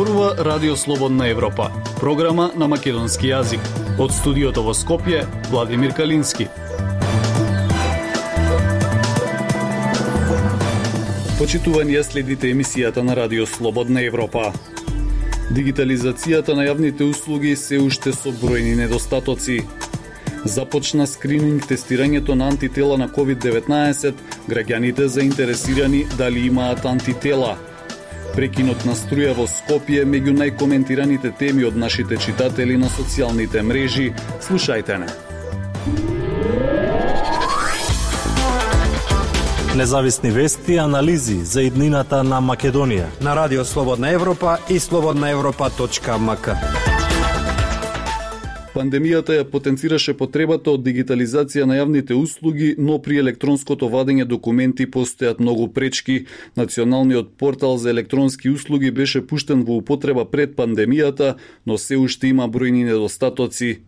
Зборува Радио Слободна Европа, програма на македонски јазик. Од студиото во Скопје, Владимир Калински. Почитувани ја следите емисијата на Радио Слободна Европа. Дигитализацијата на јавните услуги се уште со бројни недостатоци. Започна скрининг тестирањето на антитела на COVID-19, граѓаните заинтересирани дали имаат антитела – Прекинот на струја во Скопје меѓу најкоментираните теми од нашите читатели на социјалните мрежи. Слушајте не. Независни вести и анализи за иднината на Македонија на Радио Слободна Европа и слободнаевропа.мк. Пандемијата ја потенцираше потребата од дигитализација на јавните услуги, но при електронското вадење документи постојат многу пречки. Националниот портал за електронски услуги беше пуштен во употреба пред пандемијата, но се уште има бројни недостатоци.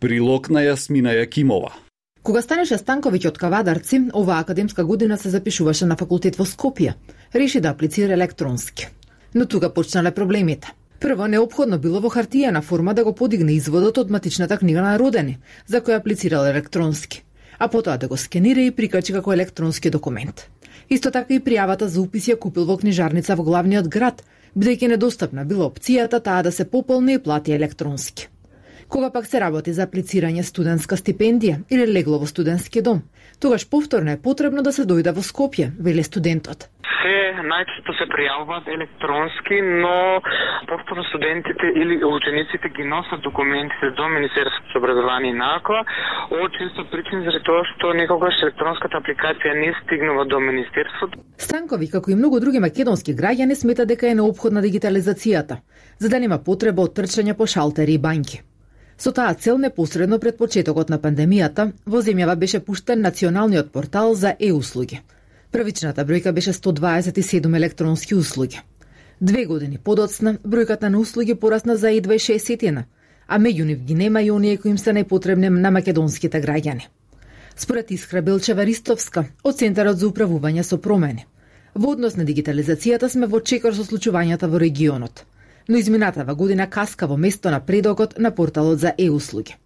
Прилог на Јасмина Јакимова. Кога станеше Станковиќ од Кавадарци, оваа академска година се запишуваше на факултет во Скопје. Реши да аплицира електронски. Но тука почнале проблемите. Прво, необходно било во хартијана форма да го подигне изводот од матичната книга на родени, за која аплицирал електронски, а потоа да го скенира и прикачи како електронски документ. Исто така и пријавата за упис ја купил во книжарница во главниот град, бидејќи недостапна била опцијата таа да се пополни и плати електронски. Кога пак се работи за аплицирање студентска стипендија или легло во студентски дом, тогаш повторно е потребно да се дојде во Скопје, вели студентот. Се најчесто се пријавуваат електронски, но повторно студентите или учениците ги носат документите до Министерството за образование и наука, од често причини заради тоа што некогаш електронската апликација не стигнува до Министерството. Станкови, како и многу други македонски граѓани, смета дека е необходна дигитализацијата, за да нема потреба од трчање по шалтери и банки. Со таа цел непосредно пред почетокот на пандемијата, во земјава беше пуштен националниот портал за е-услуги. Првичната бројка беше 127 електронски услуги. Две години подоцна, бројката на услуги порасна за 26 а меѓу нив ги нема и оние кои им се најпотребни на македонските граѓани. Според Искра Белчева Ристовска, од Центарот за управување со промени, во однос на дигитализацијата сме во чекор со случувањата во регионот – но изминатава година каска во место на предокот на порталот за е-услуги.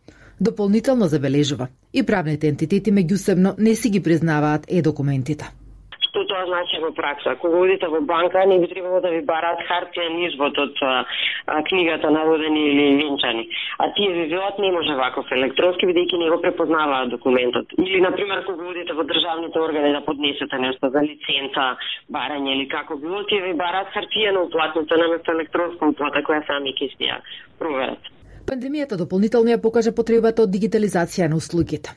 Дополнително забележува и правните ентитети меѓусебно не си ги признаваат е-документите што тоа значи во пракса. Кога одите во банка, не би требало да ви бараат хартија извод од а, а, книгата на родени или венчани. А тие ви велат не може ваков електронски, бидејќи не го препознаваат документот. Или, на пример, кога одите во државните органи да поднесете нешто за лиценца, барање или како било, тие ви бараат на уплатница наместо електронска уплата која сами ќе ја проверат. Пандемијата дополнително ја покажа потребата од дигитализација на услугите.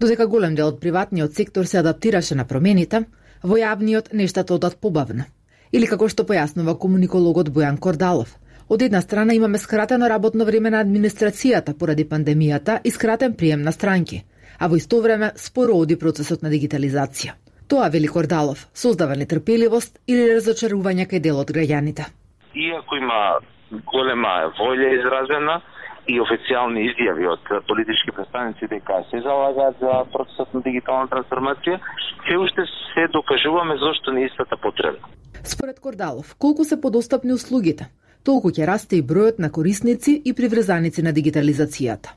Додека голем дел од приватниот сектор се адаптираше на промените, во јавниот нештата одат побавно. Или како што појаснува комуникологот Бојан Кордалов, Од една страна имаме скратено работно време на администрацијата поради пандемијата и скратен прием на странки, а во исто време споро оди процесот на дигитализација. Тоа, вели Кордалов, создава нетрпеливост или разочарување кај дел од граѓаните. Иако има голема волја изразена, и официјални изјави од политички представници дека се залагаат за процесот на дигитална трансформација, се уште се докажуваме зошто не истата потреба. Според Кордалов, колку се подостапни услугите, толку ќе расте и бројот на корисници и приврзаници на дигитализацијата.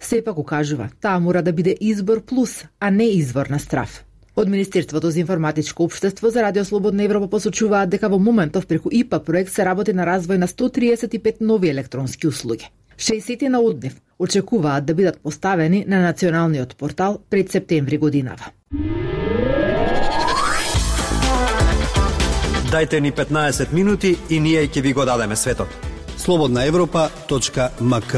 Сепак укажува, таа мора да биде избор плюс, а не извор на страф. Од Министерството за информатичко општество за Радио Слободна Европа посочуваат дека во моментов преку ИПА проект се работи на развој на 135 нови електронски услуги. 60 на од нив очекуваат да бидат поставени на националниот портал пред септември годинава. Дайте ни 15 минути и ние ќе ви го дадеме светот. Слободна Европа.мк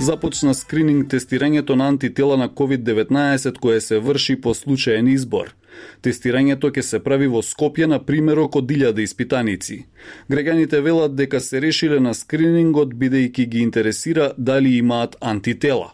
Започна скрининг тестирањето на антитела на COVID-19 кое се врши по случаен избор – Тестирањето ќе се прави во Скопје на примерок од 1000 испитаници. Граѓаните велат дека се решиле на скринингот бидејќи ги интересира дали имаат антитела.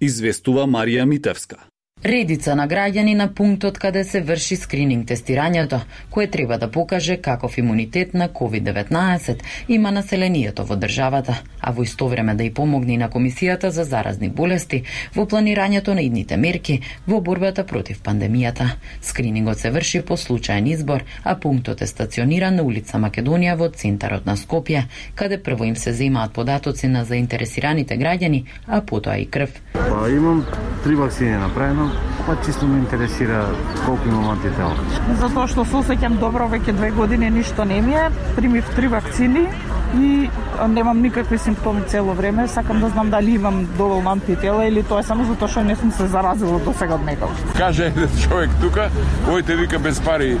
Известува Марија Митевска. Редица на граѓани на пунктот каде се врши скрининг тестирањето, кое треба да покаже каков имунитет на COVID-19 има населението во државата, а во исто време да и помогне на Комисијата за заразни болести во планирањето на идните мерки во борбата против пандемијата. Скринингот се врши по случаен избор, а пунктот е стациониран на улица Македонија во центарот на Скопје, каде прво им се земаат податоци на заинтересираните граѓани, а потоа и крв. Па имам три вакцини направено, Па чисто ме интересира колку имам антитела. Затоа што се осеќам добро веќе две години ништо не ми е. Примив три вакцини и немам никакви симптоми цело време. Сакам да знам дали имам доволно антитела или тоа е само затоа што не сум се заразила до сега од некој. Каже човек тука, ојте вика без пари,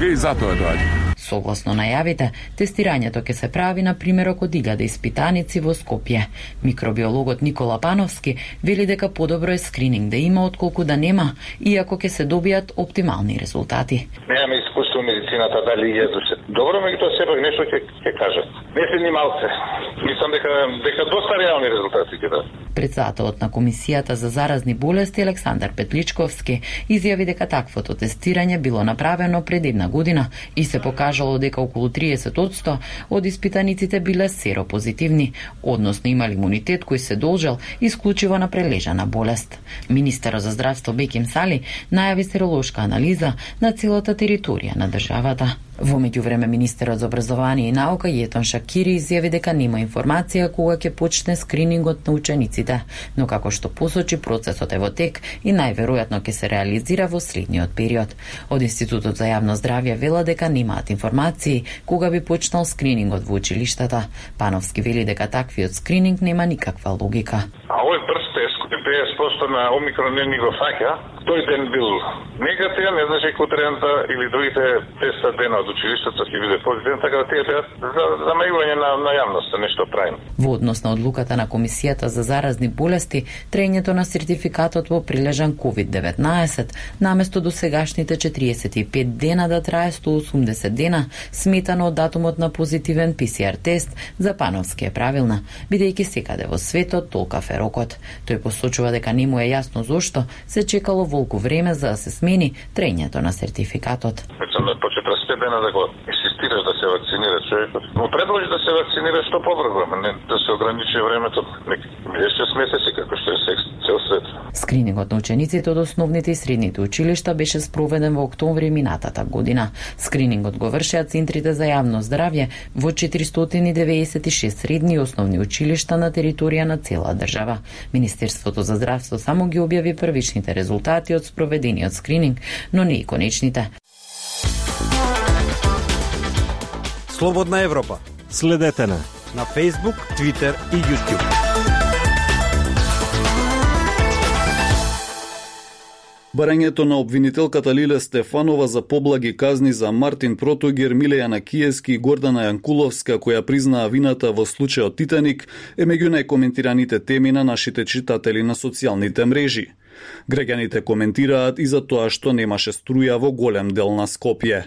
и затоа доаѓа. Согласно најавите, тестирањето ќе се прави на примерок од илјада испитаници во Скопје. Микробиологот Никола Пановски вели дека подобро е скрининг да има отколку да нема, иако ќе се добијат оптимални резултати. Немаме искуство медицината дали е добро, меѓутоа сепак нешто ќе ќе кажат. Не се ни малце. Мислам дека дека доста реални резултати ќе дадат. Председателот на Комисијата за заразни болести Александар Петличковски изјави дека таквото тестирање било направено пред една година и се покажало дека околу 30% од испитаниците биле серопозитивни, односно имали имунитет кој се должел исклучиво на прележана болест. Министерот за здравство Беким Сали најави серолошка анализа на целата територија на државата. Во меѓувреме министерот за образование и наука Јетон Шакири изјави дека нема информација кога ќе почне скринингот на учениците, но како што посочи процесот е во тек и најверојатно ќе се реализира во следниот период. Од Институтот за јавно здравје вела дека немаат информации кога би почнал скринингот во училиштата. Пановски вели дека таквиот скрининг нема никаква логика. А овој брз тест кој 50% на омикрон не ни го фаќа, тој ден бил негативен, не знаше кутрента или другите 10 дена од училиштето ќе биде позитивен, така да тие беа за замајување на, на јавноста, нешто правим. Во однос на одлуката на Комисијата за заразни болести, трењето на сертификатот во прилежан COVID-19, наместо до сегашните 45 дена да трае 180 дена, сметано од датумот на позитивен PCR тест, за Пановски е правилна, бидејќи секаде во светот толкав е рокот. Тој посочува дека не му е јасно зошто се чекало волку време за да се смени трењето на сертификатот. Речам, по 40 дена да го инсистираш да се вакцинира човекот, му предложи да се вакцинира што побрзо, не да се ограничи времето, нека 6 месеци како што е секс, цел свет. Скринингот на учениците од основните и средните училишта беше спроведен во октомври минатата година. Скринингот го вршеа центрите за јавно здравје во 496 средни и основни училишта на територија на цела држава. Министерството за здравство само ги објави првичните резултати од спроведениот скрининг, но не и конечните. Слободна Европа. Следете на на Facebook, Twitter и YouTube. Барањето на обвинителката Лиле Стефанова за поблаги казни за Мартин Протогер, Милејана Киески и Гордана Јанкуловска, која признаа вината во случајот Титаник, е меѓу најкоментираните теми на нашите читатели на социјалните мрежи. Граѓаните коментираат и за тоа што немаше струја во голем дел на Скопје.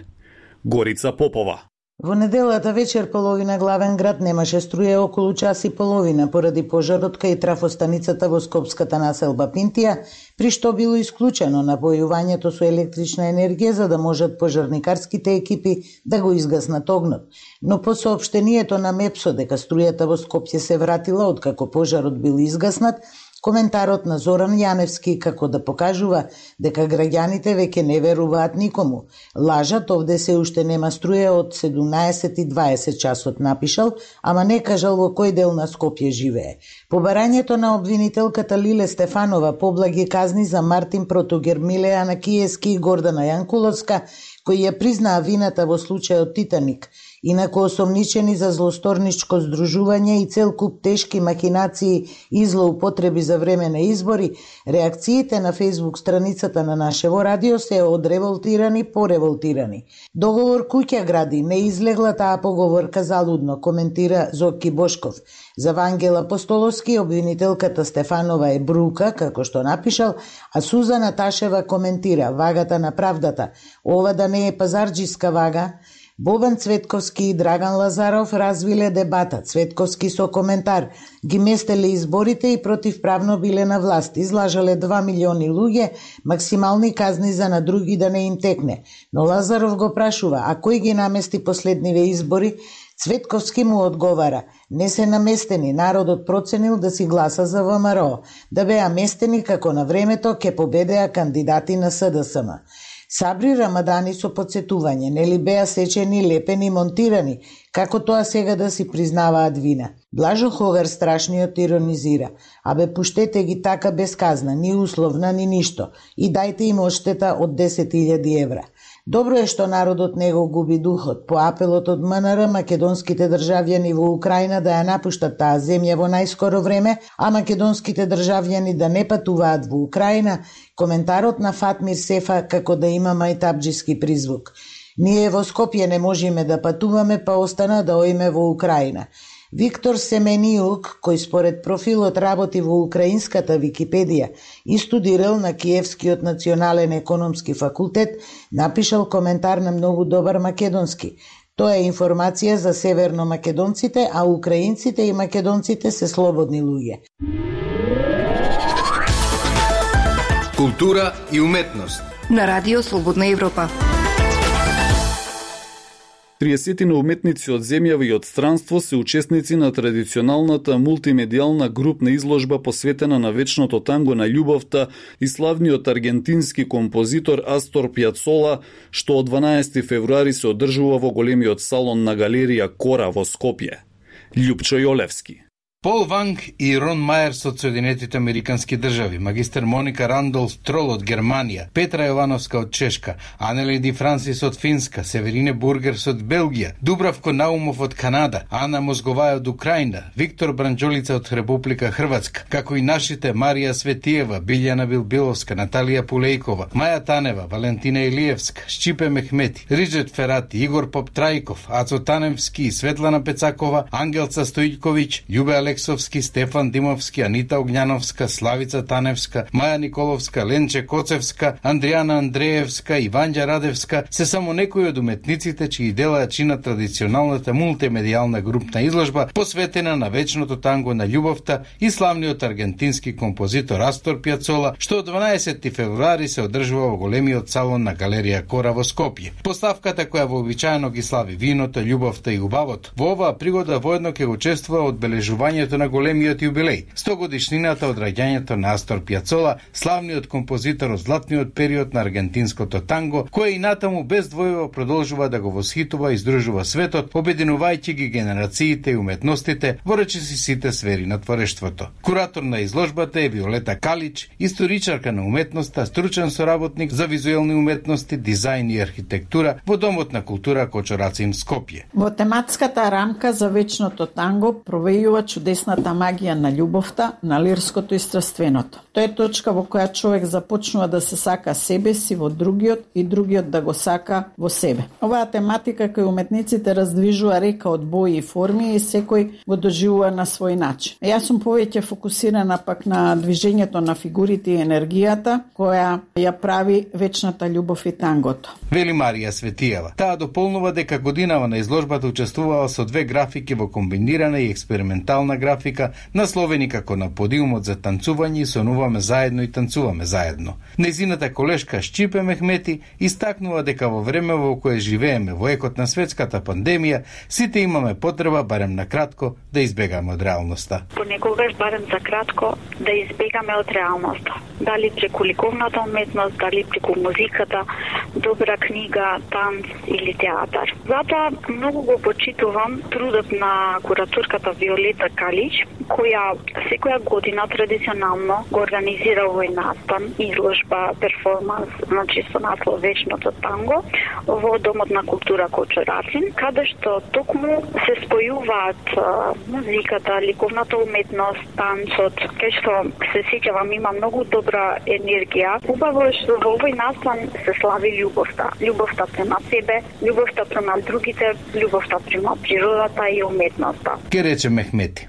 Горица Попова Во неделата вечер половина главен град немаше струја околу час и половина поради пожарот кај трафостаницата во Скопската населба Пинтија, при што било исклучено напојувањето со електрична енергија за да можат пожарникарските екипи да го изгаснат огнот. Но по сообштението на МЕПСО дека струјата во Скопје се вратила откако пожарот бил изгаснат, Коментарот на Зоран Јаневски како да покажува дека граѓаните веќе не веруваат никому. Лажат овде се уште нема струја од 17:20 часот напишал, ама не кажал во кој дел на Скопје живее. Побарањето на обвинителката Лиле Стефанова поблаги казни за Мартин Протогер Милејана Киески и Гордана Јанкуловска, кои ја признаа вината во случајот Титаник – Инако осомничени за злосторничко здружување и цел куп тешки махинации и злоупотреби за време на избори, реакциите на Facebook страницата на нашево радио се од револтирани по револтирани. Договор куќа гради не излегла таа поговорка залудно, коментира Зоки Бошков. За Вангела Постоловски обвинителката Стефанова е брука, како што напишал, а Сузана Ташева коментира вагата на правдата. Ова да не е пазарджиска вага, Бобан Цветковски и Драган Лазаров развиле дебата. Цветковски со коментар ги местеле изборите и противправно биле на власт. Излажале 2 милиони луѓе, максимални казни за на други да не им текне. Но Лазаров го прашува, а кој ги намести последниве избори? Цветковски му одговара, не се наместени, народот проценил да си гласа за ВМРО, да беа местени како на времето ке победеа кандидати на СДСМ. Сабри Рамадани со подсетување, нели беа сечени, лепени, монтирани, како тоа сега да си признаваат вина. Блажо Хогар страшниот иронизира, абе пуштете ги така без казна, ни условна, ни ништо, и дајте им оштета од 10.000 евра. Добро е што народот не го губи духот. По апелот од МНР, македонските државјани во Украина да ја напуштат таа земја во најскоро време, а македонските државјани да не патуваат во Украина, коментарот на Фатмир Сефа како да има мајтабджиски призвук. Ние во Скопје не можеме да патуваме, па остана да оиме во Украина. Виктор Семениук, кој според профилот работи во украинската Википедија и студирал на Киевскиот национален економски факултет, напишал коментар на многу добар македонски. Тоа е информација за северно македонците, а украинците и македонците се слободни луѓе. Култура и уметност на Радио Слободна Европа. 30 на уметници од земјава и од странство се учесници на традиционалната мултимедијална групна изложба посветена на вечното танго на љубовта и славниот аргентински композитор Астор Пјацола, што од 12 февруари се одржува во големиот салон на галерија Кора во Скопје. Љупчо Јолевски Пол Ванг и Рон Майерс од Соединетите Американски држави, магистер Моника Рандол Трол од Германија, Петра Јовановска од Чешка, Анели Ди Франсис од Финска, Северине Бургерс од Белгија, Дубравко Наумов од Канада, Ана Мозговај од Украина, Виктор Бранџолица од Република Хрватска, како и нашите Марија Светиева, Билјана Билбиловска, Наталија Пулејкова, Маја Танева, Валентина Илиевска, Шчипе Мехмети, Риджет Ферати, Игор Поптрајков, Ацо Таневски, Светлана Пецакова, Ангелца Стојковиќ, Јубе Алексовски, Стефан Димовски, Анита Огњановска, Славица Таневска, Маја Николовска, Ленче Коцевска, Андријана Андреевска и Радевска се само некои од уметниците чии дела чина традиционалната мултимедијална групна изложба посветена на вечното танго на љубовта и славниот аргентински композитор Астор Пјацола, што од 12 февруари се одржува во големиот салон на галерија Кора во Скопје. Поставката која вообичаено ги слави виното, љубовта и убавот. Во оваа пригода воедно ќе учествува одбележување одбрањањето на големиот јубилеј, 100 годишнината од раѓањето на Астор Пјацола, славниот композитор од златниот период на аргентинското танго, кој и натаму без двојба продолжува да го восхитува и издржува светот, обединувајќи ги генерациите и уметностите во речиси сите сфери на творештвото. Куратор на изложбата е Виолета Калич, историчарка на уметноста, стручен соработник за визуелни уметности, дизајн и архитектура во Домот на култура Кочорацим Скопје. Во тематската рамка за вечното танго провејува чудесни чудесната магија на љубовта, на лирското и страственото. Тоа е точка во која човек започнува да се сака себе си во другиот и другиот да го сака во себе. Оваа тематика кај уметниците раздвижува река од бои и форми и секој го доживува на свој начин. Јас сум повеќе фокусирана пак на движењето на фигурите и енергијата која ја прави вечната љубов и тангото. Вели Марија Светиева. Таа дополнува дека годинава на изложбата учествувала со две графики во комбинирана и експериментална графика, насловени како на подиумот за танцување и сонуваме заедно и танцуваме заедно. Незината колешка Шчипе Мехмети истакнува дека во време во кое живееме во екот на светската пандемија, сите имаме потреба барем на кратко да избегаме од реалноста. Понекогаш барем за кратко да избегаме од реалноста. Дали преку ликовната уметност, дали преку музиката, добра книга, танц или театар. Затоа многу го почитувам трудот на кураторката Виолета Кали која секоја година традиционално го организира овој настан, изложба, перформанс, значи со наслов Вечното танго, во Домот на култура Кочорацин, каде што токму се спојуваат музиката, ликовната уметност, танцот, кај што се сеќавам има многу добра енергија. Убаво е што во овој настан се слави љубовта. Љубовта према себе, љубовта према другите, љубовта према природата и уметноста. Ке рече Мехмети.